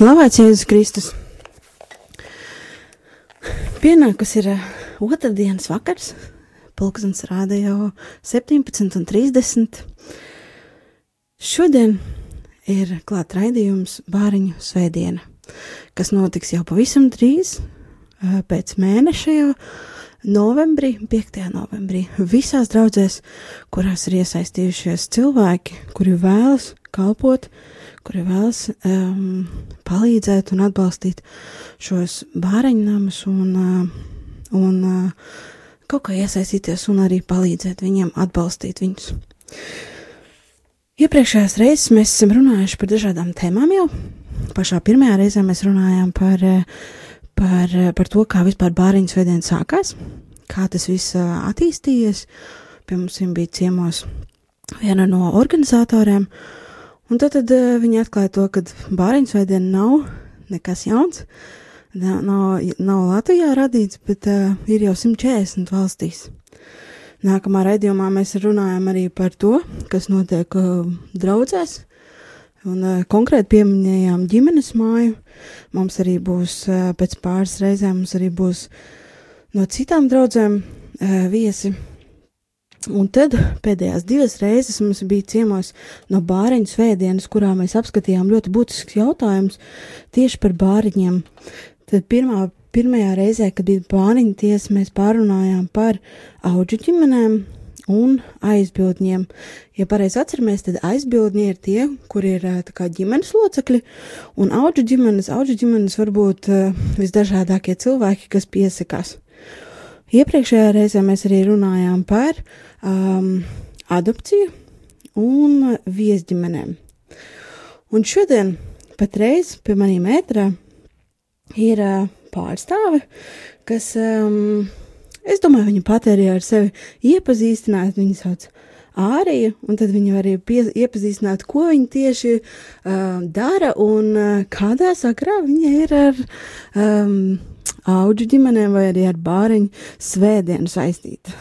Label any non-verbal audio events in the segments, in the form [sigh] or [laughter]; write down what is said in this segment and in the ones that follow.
Slavēts Jēzus Kristus! Pienākus ir uh, otrdienas vakars, pulkstens rāda jau 17.30. Šodien ir klāt raidījums Bāriņu svētdiena, kas notiks jau pavisam drīz, uh, pēc mēneša jau novembrī, 5. novembrī, visās draudzēs, kurās ir iesaistījušies cilvēki, kuri vēlas kalpot, uh, kuri vēlas um, palīdzēt un atbalstīt šos bāriņnamus un, uh, un uh, kaut kā iesaistīties un arī palīdzēt viņiem, atbalstīt viņus. Iepriekšējās reizes mēs esam runājuši par dažādām tēmām jau. Pašā pirmajā reizē mēs runājām par, par, par to, kā vispār bāriņu svētdien sākās, kā tas viss attīstījies. Pie mums bija ciemos viena no organizatoriem, uh, Un tad, tad uh, viņi atklāja to, ka bāriņu svētdiena nav nekas jauns, nav, nav Latvijā radīts, bet uh, ir jau 140 valstīs. Nākamā raidījumā mēs runājam arī par to, kas notiek uh, draudzēs, un uh, konkrēti pieminējām ģimenes māju. Mums arī būs uh, pēc pāris reizēm, mums arī būs no citām draudzēm uh, viesi Un tad pēdējās divas reizes mums bija ciemos no bāriņu svētdienas, kurā mēs apskatījām ļoti būtisks jautājums tieši par bāriņiem. Tad pirmā, pirmajā reizē, kad bija bāriņu tiesa, mēs pārunājām par auģu ģimenēm un aizbildņiem. Ja pareizi atceramies, tad aizbildņi ir tie, kur ir kā ģimenes locekļi, un auģu ģimenes, auģu ģimenes var būt visdažādākie cilvēki, kas piesakās. Iepriekšējā reizē mēs arī runājām par um, adopciju un viesģimenēm. Un šodien patreiz pie maniem ētrā ir uh, pārstāve, kas, um, es domāju, viņa pat arī ar sevi iepazīstināt, viņa sauc Ārija, un tad viņa arī pie, iepazīstināt, ko viņa tieši uh, dara un uh, kādā sakrā viņa ir ar um, auģu ģimenēm vai arī ar bāriņu svētdienu saistīta.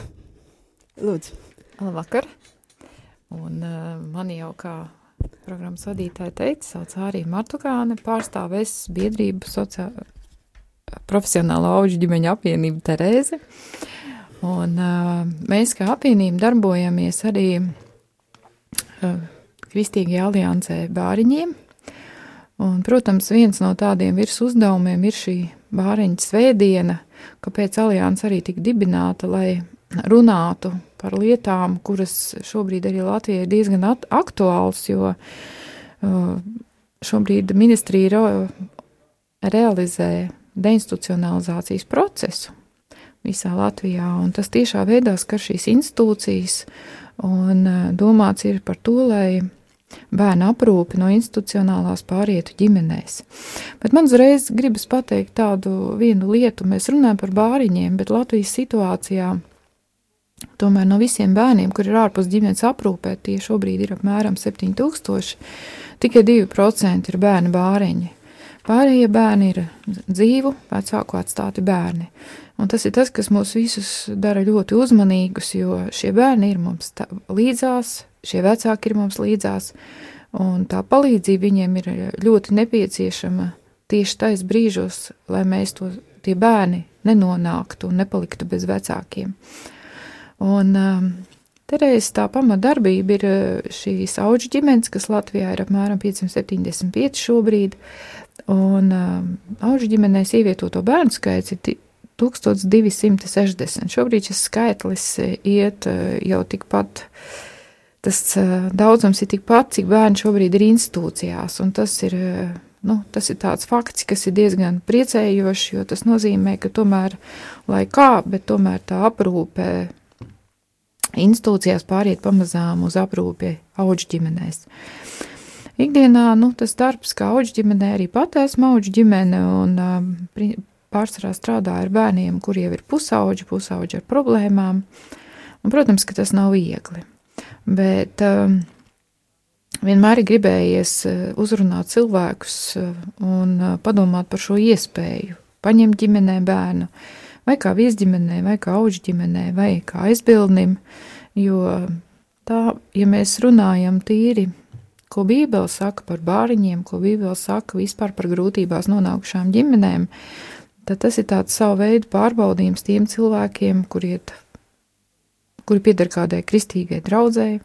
Lūdzu. Labvakar. Un uh, man jau kā programmas vadītāja teica, sauc arī Martukāne, pārstāvēs biedrību sociā... profesionālo auģu ģimeņu apvienību Terēze. Un uh, mēs kā apvienība darbojamies arī uh, Kristīgajā aliansē bāriņiem. Un, protams, viens no tādiem virs uzdevumiem ir šī bāriņa svētdiena, kāpēc alianses arī tika dibināta, lai runātu par lietām, kuras šobrīd arī Latvijai ir diezgan aktuāls, jo uh, šobrīd ministrija realizē deinstitucionalizācijas procesu visā Latvijā, un tas tiešā veidā skar šīs institūcijas, un uh, domāts ir par to, lai bērnu aprūpi no institucionālās pārietu ģimenēs. Bet man uzreiz gribas pateikt tādu vienu lietu. Mēs runājam par bāriņiem, bet Latvijas situācijā tomēr no visiem bērniem, kur ir ārpus ģimenes aprūpē, tie šobrīd ir apmēram 7000, tikai 2% ir bērni bāriņi. Pārējie bērni ir dzīvu, vecāku atstāti bērni. Un tas ir tas, kas mūs visus dara ļoti uzmanīgus, jo šie bērni ir mums līdzās, šie vecāki ir mums līdzās, un tā palīdzība viņiem ir ļoti nepieciešama tieši tais brīžos, lai mēs to, tie bērni nenonāktu un nepaliktu bez vecākiem. Un um, Terēzes tā pamatdarbība ir uh, šīs auģu ģimenes, kas Latvijā ir apmēram 575 šobrīd, un um, auģu ģimenēs ievietoto bērnu skaits ir 1260. Šobrīd šis skaitlis uh, iet uh, jau tikpat uh, tas daudzums ir tikpat, cik bērni šobrīd ir institūcijās, tas ir, nu, tas ir tāds fakts, kas ir diezgan priecējošs, jo tas nozīmē, ka tomēr, lai kā, bet tomēr tā aprūpe institūcijās pāriet pamazām uz aprūpi auģu ģimenēs. Ikdienā, nu, tas darbs, kā auģu ģimenē, arī pat esmu auģu ģimene, un pārsvarā strādāju ar bērniem, kuriem ir pusauģi, pusauģi ar problēmām, un, protams, ka tas nav viegli bet um, vienmēr ir gribējies uh, uzrunāt cilvēkus uh, un uh, padomāt par šo iespēju, paņemt ģimenē bērnu, vai kā viesģimenē, vai kā auģu ģimenē, vai kā aizbildnim, jo tā, ja mēs runājam tīri ko Bībele saka par bāriņiem, ko Bībele saka vispār par grūtībās nonākušām ģimenēm, tad tas ir tāds savu veidu pārbaudījums tiem cilvēkiem, kuri, iet, kuri pieder kādai kristīgai draudzēji,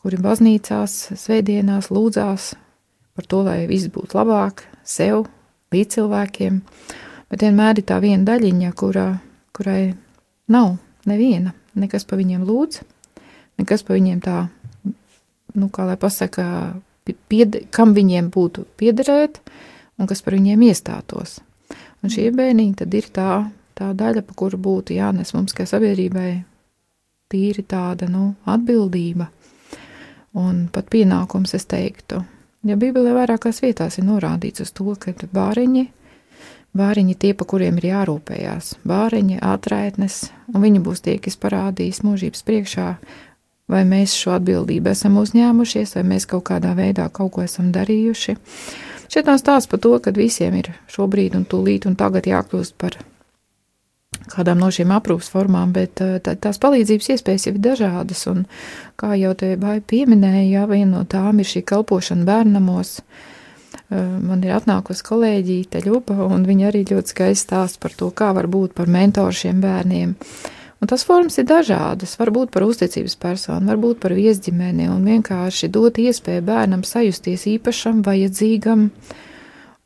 kuri baznīcās, svētdienās lūdzās par to, lai viss būtu labāk sev, līdz cilvēkiem, bet vienmēr ir tā viena daļiņa, kurā, kurai nav neviena, nekas pa viņiem lūdz, nekas pa viņiem tā, nu, kā lai pasaka, pied, kam viņiem būtu piederēt un kas par viņiem iestātos. Un šie bērniņi tad ir tā, tā daļa, pa kuru būtu jānes mums kā sabiedrībai tīri tāda, nu, atbildība un pat pienākums, es teiktu. Ja Bībelē vairākās vietās ir norādīts uz to, ka bāriņi, bāriņi tie, pa kuriem ir jārūpējās, bāriņi, atraitnes, un viņi būs tie, kas parādīs mūžības priekšā, vai mēs šo atbildību esam uzņēmušies, vai mēs kaut kādā veidā kaut ko esam darījuši. Šeit nav stāsts par to, ka visiem ir šobrīd un tūlīt un tagad jākļūst par kādām no šīm aprūpas formām, bet eh, tā, tās palīdzības iespējas jau ir dažādas. Un, kā jau te Bāja pieminēja, jā, viena no tām ir šī kalpošana bērnamos. Eh, man ir atnākusi kolēģija Teļupa, un viņa arī ļoti skaisti stāsta par to, kā var būt par mentoru šiem bērniem. Un tas formas ir dažādas. Var būt par uzticības personu, var būt par viesģimeni, un vienkārši dot iespēju bērnam sajusties īpašam, vajadzīgam, uh,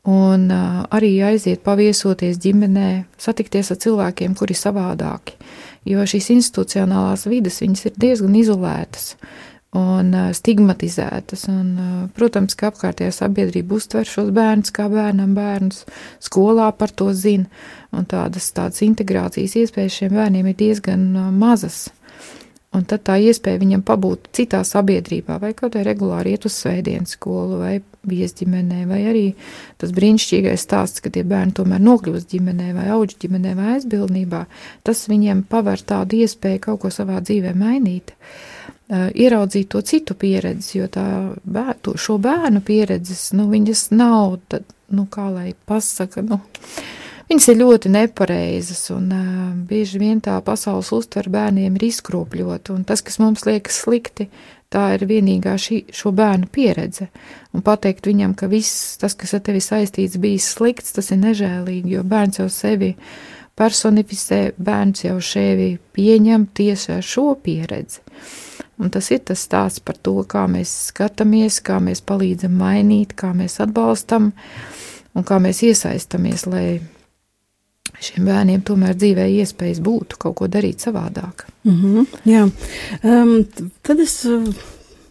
un arī aiziet paviesoties ģimenē, satikties ar cilvēkiem, kuri ir savādāki. Jo šīs institucionālās vidas ir diezgan izolētas un stigmatizētas. Un, protams, ka apkārtējā sabiedrība uztver šos bērnus kā bērnam bērnus, skolā par to zina, tādas, tādas integrācijas iespējas šiem bērniem ir diezgan mazas. Un tad tā iespēja viņam pabūt citā sabiedrībā, vai vai regulāri iet uz svētdienas skolu, vai viesģimenē, vai arī tas brīnišķīgais stāsts, ka tie bērni tomēr nokļūst ģimenē, vai auģu ģimenē, vai aizbildnībā, tas viņiem paver tādu iespēju kaut ko savā dzīvē mainīt, ieraudzīt to citu pieredzi, jo tā bēr, to, šo bērnu pieredzes, nu, viņas nav, tad, nu, kā lai pasaka, nu, Viņas ir ļoti nepareizas, un uh, bieži vien tā pasaules uztver bērniem ir izkropļota, un tas, kas mums liekas slikti, tā ir vienīgā šī, šo bērnu pieredze. Un pateikt viņam, ka viss tas, kas ar tevi saistīts, bijis slikts, tas ir nežēlīgi, jo bērns jau sevi personificē, bērns jau sevi pieņem tieši ar šo pieredzi. Un tas ir tas stāsts par to, kā mēs skatāmies, kā mēs palīdzam mainīt, kā mēs atbalstam un kā mēs iesaistamies, lai šiem bērniem tomēr dzīvē iespējas būtu kaut ko darīt savādāk. Mm -hmm, jā, um, tad es uh,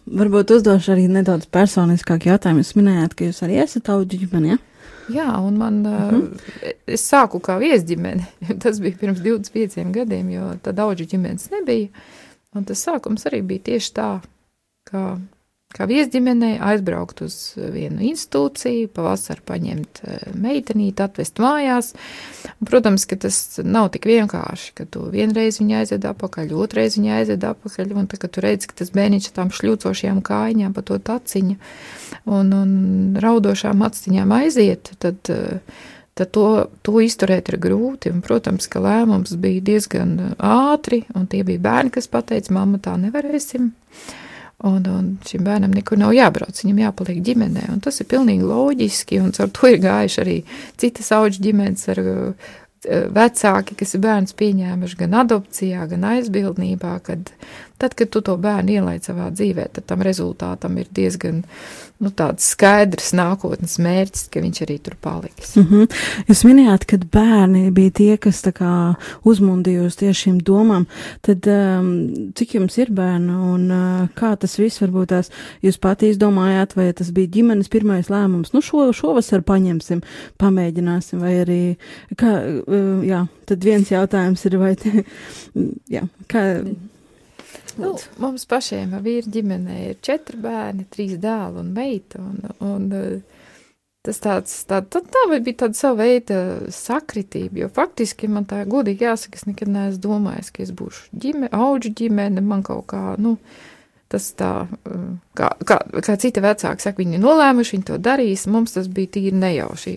varbūt uzdošu arī nedaudz personiskāku jautājumu. Jūs minējāt, ka jūs arī esat auģu ģimene, ja? Jā, un man, mm -hmm. es sāku kā viesģimene, [laughs] tas bija pirms 25 gadiem, jo tad auģu ģimenes nebija, un tas sākums arī bija tieši tā, kā kā viesģimenei aizbraukt uz vienu institūciju, pavasarī paņemt eh, meitenīti, atvest mājās. Protams, ka tas nav tik vienkārši, ka tu vienreiz viņu aizved apakaļ, otrreiz viņu aizved apakaļ, un tad, kad tu redzi, ka tas bērniņš ar tām šļūcošajām kājām pa to taciņu un, un raudošām actiņām aiziet, tad, tad to, to izturēt ir grūti. Un, protams, ka lēmums bija diezgan ātri, un tie bija bērni, kas pateica, mamma, tā nevarēsim. Uh, Un, un šim bērnam nekur nav jābrauc, viņam jāpaliek ģimenē. Tas ir pilnīgi loģiski, un ar to ir gājuši arī citas auģu ģimenes ar uh, vecāki, kas ir bērns pieņēmuši gan adopcijā, gan aizbildnībā, kad tad, kad tu to bērnu ielaid savā dzīvē, tad tam rezultātam ir diezgan nu, skaidrs nākotnes mērķis, ka viņš arī tur paliks. Mm -hmm. Jūs minējāt, ka bērni bija tie, kas uzmundīja uz tieši šīm domām. Tad um, cik jums ir bērni un uh, kā tas viss varbūt tās jūs pati izdomājāt, vai tas bija ģimenes pirmais lēmums? Nu, šo, šovasar paņemsim, pamēģināsim, vai arī, kā, uh, jā, tad viens jautājums ir, vai, te, [laughs] jā, kā. Nu, mums pašiem vīri ģimenē ir četri bērni, trīs dēli un meita. Un, un, tas tāds, tā, tā, tā bija tāda sava veida sakritība, jo faktiski man tā godīgi jāsaka, es nekad neesmu domājis, ka es būšu ģimene, auģu ģimene, man kaut kā, nu, tas tā, kā, kā, kā citi vecāki saka, viņi nolēmuši, viņi to darīs. Mums tas bija tīri nejauši.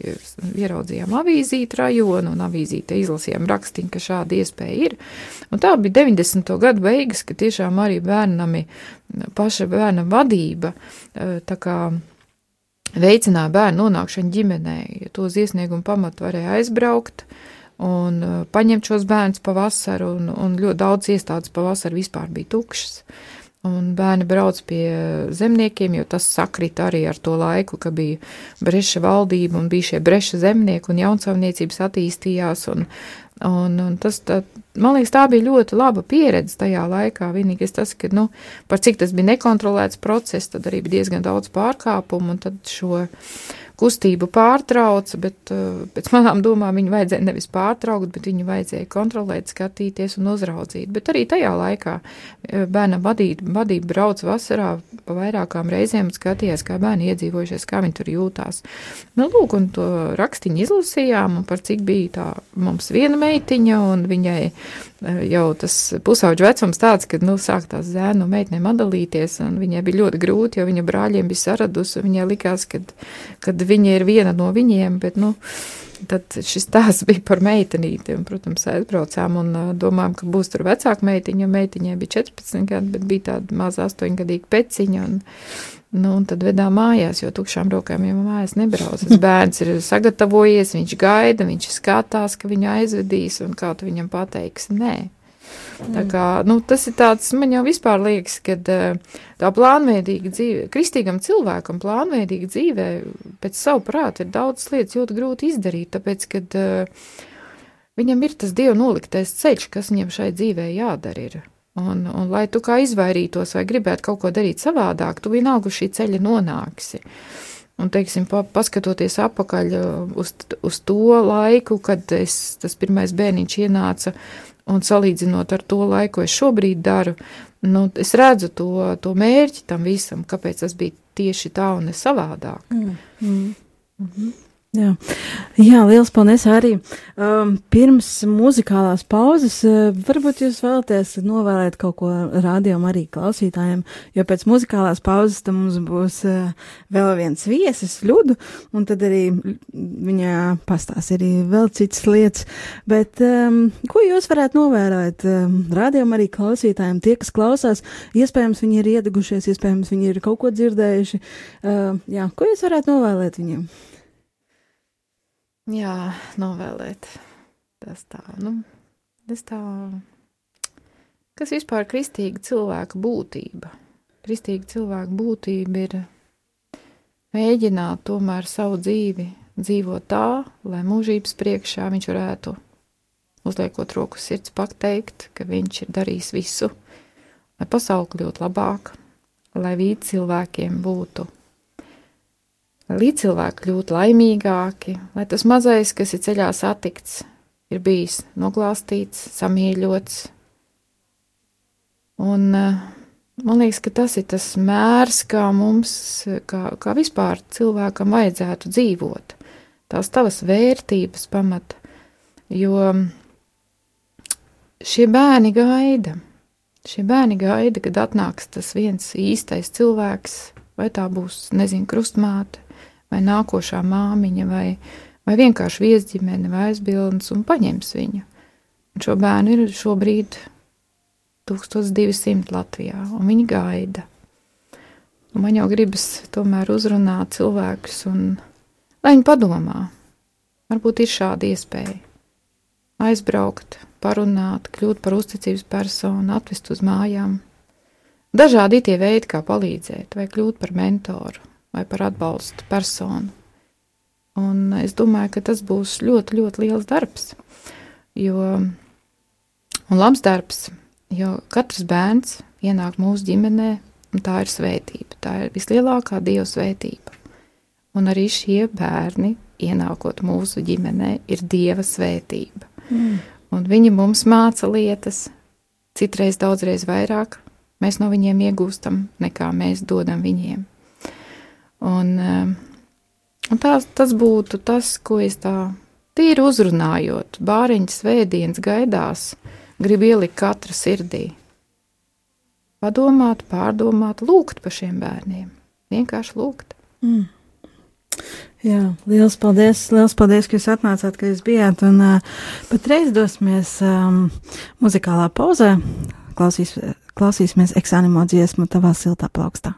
Ieraudzījām avīzīti rajonu un avīzīte izlasījām rakstiņu, ka šāda iespēja ir. Un tā bija 90. gadu beigas, ka tiešām arī bērnami, paša bērna vadība, tā kā veicināja bērnu nonākšanu ģimenē, ja to uz iesniegumu pamatu varēja aizbraukt un paņemt šos bērnus pavasaru, un, un ļoti daudz iestādes pavasaru vispār bija tukšas. Un bērni brauc pie zemniekiem, jo tas sakrita arī ar to laiku, ka bija breša valdība un bija šie breša zemnieki un jaunsavniecības attīstījās. Un, un, un tas, tā, man liekas, tā bija ļoti laba pieredze tajā laikā. Vienīgais tas, ka, nu, par cik tas bija nekontrolēts process, tad arī bija diezgan daudz pārkāpumu un tad šo kustību pārtrauca, bet uh, pēc manām domām viņu vajadzēja nevis pārtraukt, bet viņu vajadzēja kontrolēt, skatīties un uzraudzīt. Bet arī tajā laikā uh, bērna vadība, vadība brauc vasarā pa vairākām reizēm un skatījās, kā bērni iedzīvojušies, kā viņi tur jūtās. Nu, lūk, un to rakstiņu izlasījām, un par cik bija tā mums viena meitiņa, un viņai uh, jau tas pusauģu vecums tāds, kad, nu, sāk tās zēnu meitnēm atdalīties, un viņai bija ļoti grūti, jo viņa brāļiem bija saradusi, un viņai likās, kad, kad viņa ir viena no viņiem, bet, nu, tad šis tās bija par meitenīti, un, protams, aizbraucām un domājām, ka būs tur vecāka meitiņa, meitiņai bija 14 gadi, bet bija tāda maza 8 gadīga peciņa, un, nu, un tad vedām mājās, jo tukšām rokām jau mājās nebrauc. Tas [laughs] bērns ir sagatavojies, viņš gaida, viņš skatās, ka viņu aizvedīs, un kā tu viņam pateiksi, nē. Tā kā, nu, tas ir tāds, man jau vispār liekas, ka eh, tā plānveidīga dzīve, kristīgam cilvēkam plānveidīga dzīvē pēc savu prātu ir daudz lietas ļoti grūti izdarīt, tāpēc, kad uh, viņam ir tas dievu noliktais ceļš, kas viņam šai dzīvē jādara ir. Un, un lai tu kā izvairītos vai gribētu kaut ko darīt savādāk, tu vienalga šī ceļa nonāksi. Un, teiksim, pa, paskatoties atpakaļ eh, uz, uz to laiku, kad es, tas pirmais bērniņš ienāca Un salīdzinot ar to laiku, ko es šobrīd daru, nu, es redzu to, to mērķi tam visam, kāpēc tas bija tieši tā un ne savādāk. Mm. Mm. Mm -hmm. Jā. Jā, liels paldies arī. Um, pirms muzikālās pauzes, uh, varbūt jūs vēlaties novēlēt kaut ko rādījumam arī klausītājiem, jo pēc muzikālās pauzes tam mums būs uh, vēl viens viesis, Ļudu, un tad arī viņa pastās arī vēl citas lietas. Bet um, ko jūs varētu novēlēt um, rādījumam arī klausītājiem, tie, kas klausās, iespējams viņi ir iedegušies, iespējams viņi ir kaut ko dzirdējuši. Uh, jā, ko jūs varētu novēlēt viņiem? Jā, novēlēt. Tas tā, nu, tas tā. Kas vispār ir kristīga cilvēka būtība? Kristīga cilvēka būtība ir mēģināt tomēr savu dzīvi dzīvot tā, lai mūžības priekšā viņš varētu, uzliekot roku sirds, pateikt, ka viņš ir darījis visu, lai pasauli kļūtu labāka, lai vīdi cilvēkiem būtu lai līdzcilvēki kļūtu laimīgāki, lai tas mazais, kas ir ceļā satikts, ir bijis noglāstīts, samīļots. Un eh, man liekas, ka tas ir tas mērs, kā mums, kā, kā vispār cilvēkam vajadzētu dzīvot. Tās tavas vērtības pamata, jo šie bērni gaida. Šie bērni gaida, kad atnāks tas viens īstais cilvēks, vai tā būs, nezinu, krustmāte, vai nākošā māmiņa, vai, vai vienkārši viesģimene vai aizbildnis un paņems viņu. Un šo bērnu ir šobrīd 1200 Latvijā, un viņi gaida. Un man jau gribas tomēr uzrunāt cilvēkus, un lai viņi padomā, varbūt ir šāda iespēja aizbraukt, parunāt, kļūt par uzticības personu, atvest uz mājām. Dažādi tie veidi, kā palīdzēt, vai kļūt par mentoru, vai par atbalstu personu. Un es domāju, ka tas būs ļoti, ļoti liels darbs. Jo, un labs darbs, jo katrs bērns ienāk mūsu ģimenē, un tā ir svētība. Tā ir vislielākā dieva svētība. Un arī šie bērni, ienākot mūsu ģimenē, ir dieva svētība. Mm. Un viņi mums māca lietas, citreiz daudzreiz vairāk. Mēs no viņiem iegūstam, nekā mēs dodam viņiem. Un, eh, un tā, tas būtu tas, ko es tā tīri uzrunājot, bāriņas vēdienas gaidās, grib ielikt katra sirdī. padomāt, pārdomāt, lūgt par šiem bērniem. Vienkārši lūgt. Mm. Jā, liels paldies, liels paldies, ka jūs atnācāt, ka jūs bijāt. Un uh, patreiz dosimies um, muzikālā pauzē. Klausīs, klausīsimies eksānimo dziesmu tavā siltā plaukstā.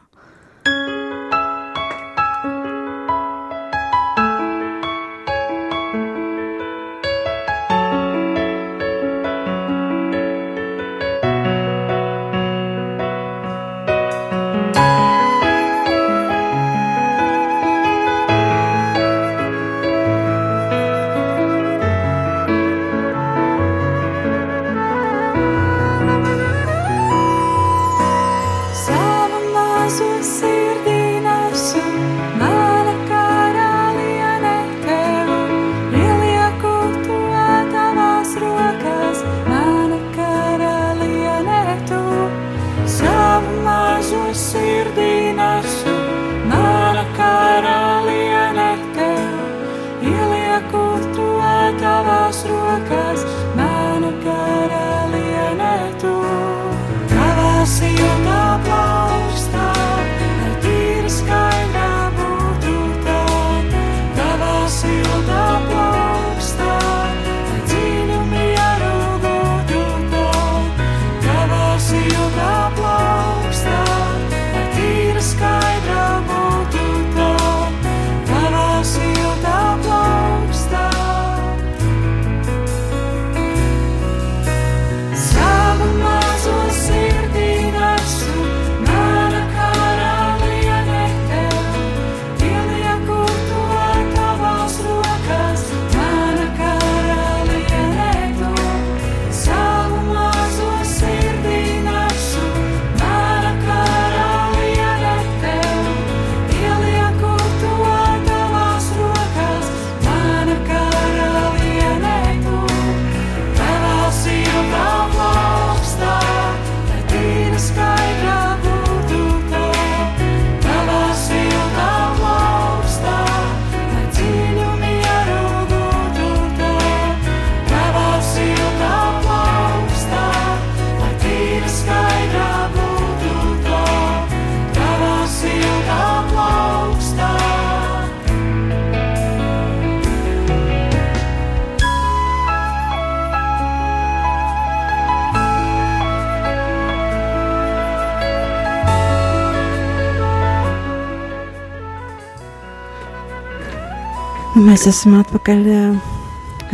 Mēs esam atpakaļ uh,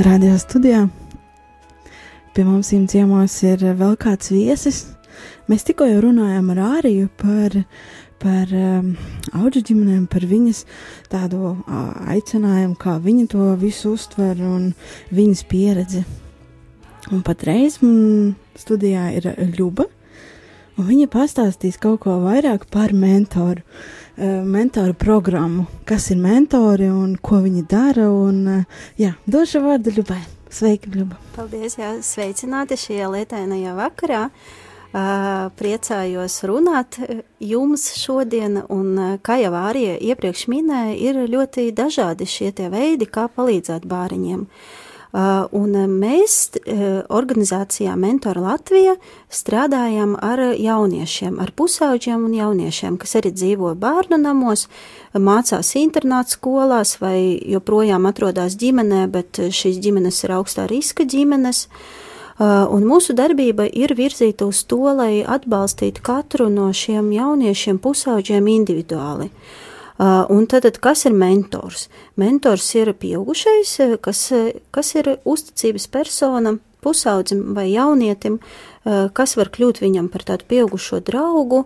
radio studijā. Pie mums ciemos ir vēl kāds viesis. Mēs tikko jau runājām ar Āriju par, par um, auģu ģimenēm, par viņas tādu uh, aicinājumu, kā viņa to visu uztver un viņas pieredzi. Un patreiz studijā ir Ļuba, un viņa pastāstīs kaut ko vairāk par mentoru. Eh, mentoru programmu, kas ir mentori un ko viņi dara. Un, eh, jā, došu vārdu Ļubai. Sveiki, Ļuba! Paldies, jā, sveicināti šajā lietainajā vakarā. Uh, priecājos runāt jums šodien, un kā jau Ārija iepriekš minēja, ir ļoti dažādi šie veidi, kā palīdzēt bāriņiem. Uh, un mēs uh, organizācijā Mentora Latvija strādājam ar jauniešiem, ar pusauģiem un jauniešiem, kas arī dzīvo bērnu namos, mācās internāta skolās vai joprojām atrodas ģimenē, bet šīs ģimenes ir augstā riska ģimenes. Uh, un mūsu darbība ir virzīta uz to, lai atbalstītu katru no šiem jauniešiem pusauģiem individuāli. Uh, Uh, un tad, kas ir mentors? Mentors ir pieaugušais, uh, kas, uh, kas ir uzticības persona pusaudzim vai jaunietim, kas var kļūt viņam par tādu pieaugušo draugu,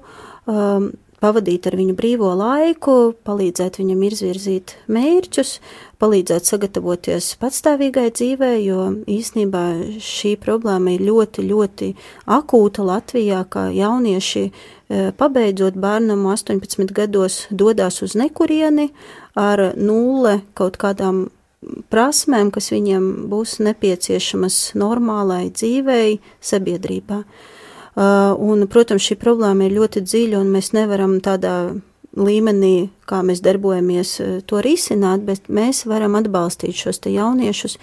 um, pavadīt ar viņu brīvo laiku, palīdzēt viņam izvirzīt mērķus, palīdzēt sagatavoties patstāvīgai dzīvē, jo īsnībā šī problēma ir ļoti, ļoti akūta Latvijā, kā jaunieši e, pabeidzot bērnam 18 gados dodās uz nekurieni ar nulle kaut kādām prasmēm, kas viņiem būs nepieciešamas normālai dzīvei sabiedrībā. Un, protams, šī problēma ir ļoti dziļa, un mēs nevaram tādā līmenī, kā mēs darbojamies, to risināt, bet mēs varam atbalstīt šos jauniešus,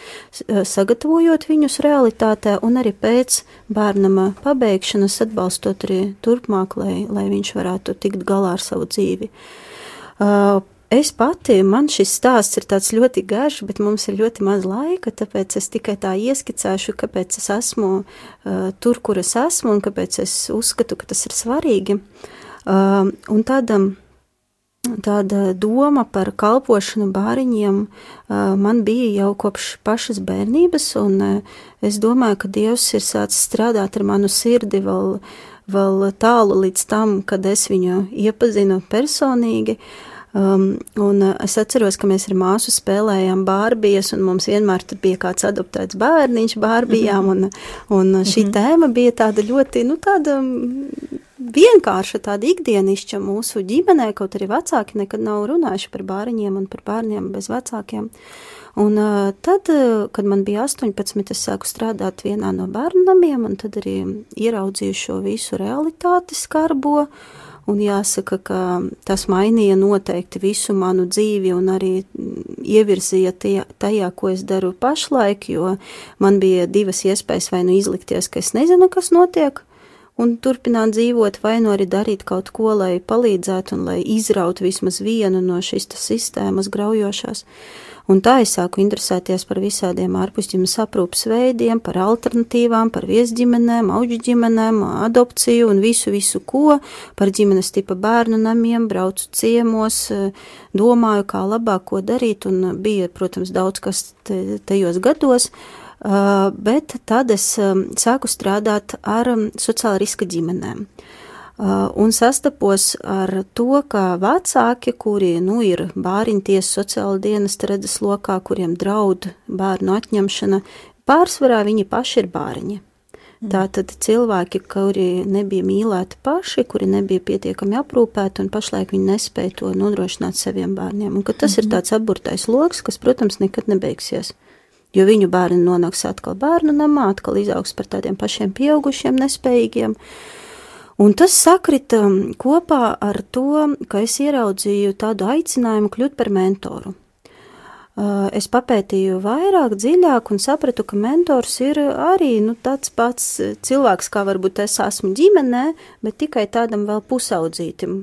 sagatavojot viņus realitātē un arī pēc bērnama pabeigšanas atbalstot arī turpmāk, lai, lai viņš varētu tikt galā ar savu dzīvi. Uh, Es pati, man šis stāsts ir tāds ļoti garš, bet mums ir ļoti maz laika, tāpēc es tikai tā ieskicēšu, kāpēc es esmu uh, tur, kur es esmu un kāpēc es uzskatu, ka tas ir svarīgi. Uh, un tāda, tāda doma par kalpošanu bāriņiem man bija jau kopš pašas bērnības, un es domāju, ka Dievs ir sācis strādāt ar manu sirdi vēl, vēl tālu līdz tam, kad es viņu iepazinu personīgi. Um, un es atceros, ka mēs ar māsu spēlējām bārbijas, un mums vienmēr bija kāds adoptēts bērniņš bārbijām, -hmm. un, un šī mm -hmm. tēma bija tāda ļoti, nu, tāda vienkārša, tāda ikdienišķa mūsu ģimenē, kaut arī vecāki nekad nav runājuši par bāriņiem un par bērniem bez vecākiem. Un uh, tad, uh, kad man bija 18, es sāku strādāt vienā no bērnu namiem, un tad arī ieraudzīju šo visu realitāti skarbo. Uh, Un jāsaka, ka tas mainīja noteikti visu manu dzīvi un arī mm, ievirzīja tajā, tajā, ko es daru pašlaik, jo man bija divas iespējas vai nu izlikties, ka es nezinu, kas notiek, un turpināt dzīvot, vai nu arī darīt kaut ko, lai palīdzētu un lai izrautu vismaz vienu no šīs sistēmas graujošās. Un tā es sāku interesēties par visādiem ārpusģimenes aprūpas veidiem, par alternatīvām, par viesģimenēm, auģu ģimenēm, adopciju un visu, visu ko, par ģimenes tipa bērnu namiem, braucu ciemos, domāju, kā labāk ko darīt, un bija, protams, daudz kas te, tajos gados. Uh, bet tad es sāku strādāt ar sociāla riska ģimenēm. Un sastapos ar to, ka vecāki, kuri nu, ir bāriņties sociāla dienas redzes lokā, kuriem draud bērnu atņemšana, pārsvarā viņi paši ir bāriņi. Mm. Tātad cilvēki, kuri nebija mīlēti paši, kuri nebija pietiekami aprūpēti un pašlaik viņi nespēja to nodrošināt saviem bērniem. Un ka tas mm -hmm. ir tāds aburtais lokus, kas, protams, nekad nebeigsies. Jo viņu bērni nonāks atkal bērnu namā, atkal izaugs par tādiem pašiem pieaugušiem, nespējīgiem. Un tas sakrita kopā ar to, ka es ieraudzīju tādu aicinājumu kļūt par mentoru. Es papētīju vairāk, dziļāk un sapratu, ka mentors ir arī nu, tāds pats cilvēks, kā varbūt es esmu ģimenē, bet tikai tādam vēl pusaudzītim,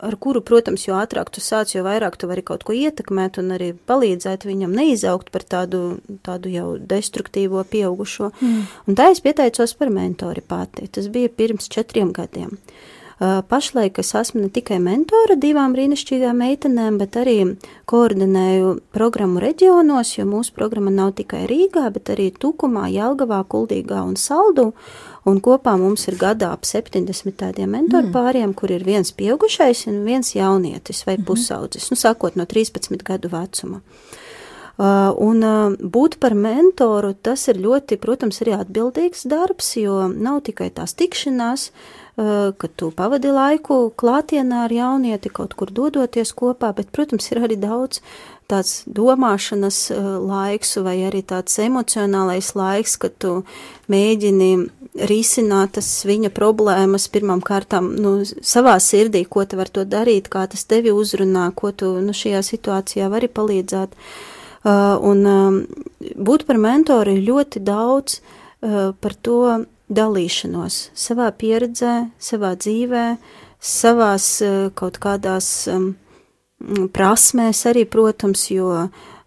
ar kuru, protams, jo ātrāk tu sāc, jo vairāk tu vari kaut ko ietekmēt un arī palīdzēt viņam neizaugt par tādu, tādu jau destruktīvo pieaugušo. Mm. Un tā es pieteicos par mentori pati. Tas bija pirms četriem gadiem. Uh, Pašlaik es esmu ne tikai mentore divām brīnišķīgām meitenēm, bet arī koordinēju programmu reģionos, jo mūsu programma nav tikai Rīgā, bet arī Tukumā, Jelgavā, Kuldīgā un Saldu. Un kopā mums ir gadā ap 70 tādiem mentoru mm. pāriem, kur ir viens pieaugušais un viens jaunietis vai mm -hmm. pusaudzis, nu, sākot no 13 gadu vecuma. Uh, un uh, būt par mentoru, tas ir ļoti, protams, arī atbildīgs darbs, jo nav tikai tās tikšanās, uh, Eh, ka tu pavadi laiku klātienā ar jaunieti, kaut kur dodoties kopā, bet, protams, ir arī daudz tāds domāšanas eh, laiks vai arī tāds emocionālais laiks, kad tu mēģini risināt tas viņa problēmas pirmām kārtām nu, savā sirdī, ko tu var to darīt, kā tas tevi uzrunā, ko tu nu, šajā situācijā vari palīdzēt. Uh, un um, būt par mentori ir ļoti daudz uh, par to, dalīšanos savā pieredzē, savā dzīvē, savās eh, kaut kādās um, prasmēs arī, protams, jo,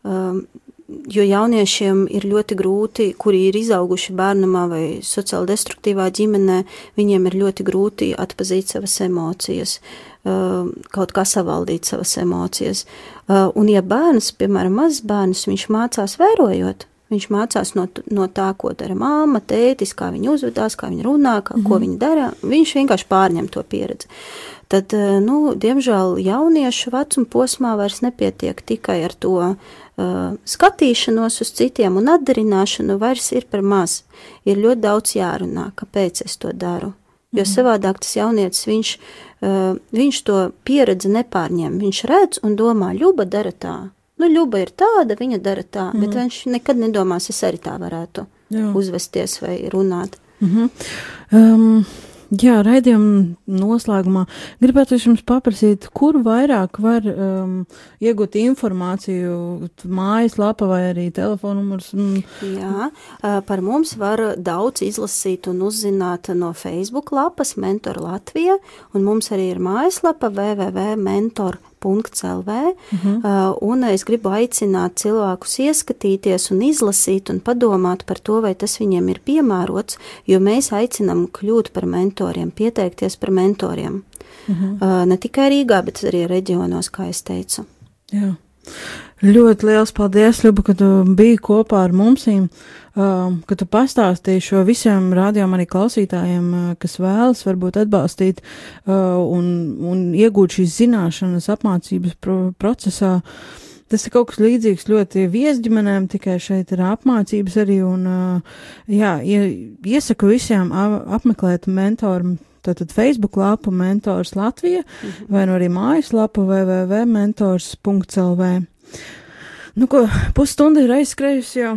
um, jo jauniešiem ir ļoti grūti, kuri ir izauguši bērnamā vai sociāli destruktīvā ģimenē, viņiem ir ļoti grūti atpazīt savas emocijas, um, kaut kā savaldīt savas emocijas. Un ja bērns, piemēram, mazs bērns, viņš mācās vērojot, Viņš mācās no, no tā, ko dara māma, tētis, kā viņi uzvedās, kā viņi runā, kā, mm -hmm. ko mhm. viņi dara. Viņš vienkārši pārņem to pieredzi. Tad, eh, nu, diemžēl jauniešu vecuma posmā vairs nepietiek tikai ar to uh, skatīšanos uz citiem un atdarināšanu, vairs ir par maz. Ir ļoti daudz jārunā, kāpēc es to daru. Jo -hmm. savādāk tas jaunietis, viņš, uh, viņš to pieredzi nepārņem. Viņš redz un domā, Ļuba dara tā, nu, Ļuba ir tāda, viņa dara tā, mm. bet mhm. viņš nekad nedomās, es arī tā varētu Jā. uzvesties vai runāt. Mm -hmm. um, Jā, raidījuma noslēgumā gribētu jums paprasīt, kur vairāk var um, iegūt informāciju, mājaslapa vai arī telefonnumurs? Mm. Jā, par mums var daudz izlasīt un uzzināt no Facebook lapas Mentor Latvija, un mums arī ir mājaslapa www.mentor.com .lv, uh -huh. uh, un es gribu aicināt cilvēkus ieskatīties un izlasīt un padomāt par to, vai tas viņiem ir piemērots, jo mēs aicinām kļūt par mentoriem, pieteikties par mentoriem. Uh -huh. uh, ne tikai Rīgā, bet arī reģionos, kā es teicu. Jā. Ļoti liels paldies, Ļuba, ka tu biji kopā ar mums, um, ka tu pastāstīji šo visiem rādījām arī klausītājiem, uh, kas vēlas varbūt atbalstīt uh, un, un iegūt šīs zināšanas apmācības pro procesā. Tas ir kaut kas līdzīgs ļoti viesģimenēm, tikai šeit ir apmācības arī, un, uh, jā, iesaku visiem apmeklēt mentoru tātad Facebook lapu Mentors Latvija mm -hmm. vai nu arī mājaslapu www.mentors.lv. Nu, ko pusstunda ir aizskrējusi jau,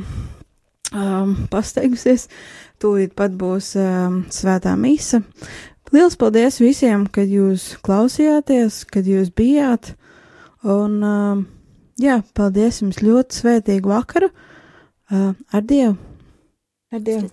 um, pasteigusies, tūlīt pat būs um, svētā mīsa. Liels paldies visiem, kad jūs klausījāties, kad jūs bijāt, un um, jā, paldies jums ļoti svētīgu vakaru, uh, ar Dievu! Ar Dievu!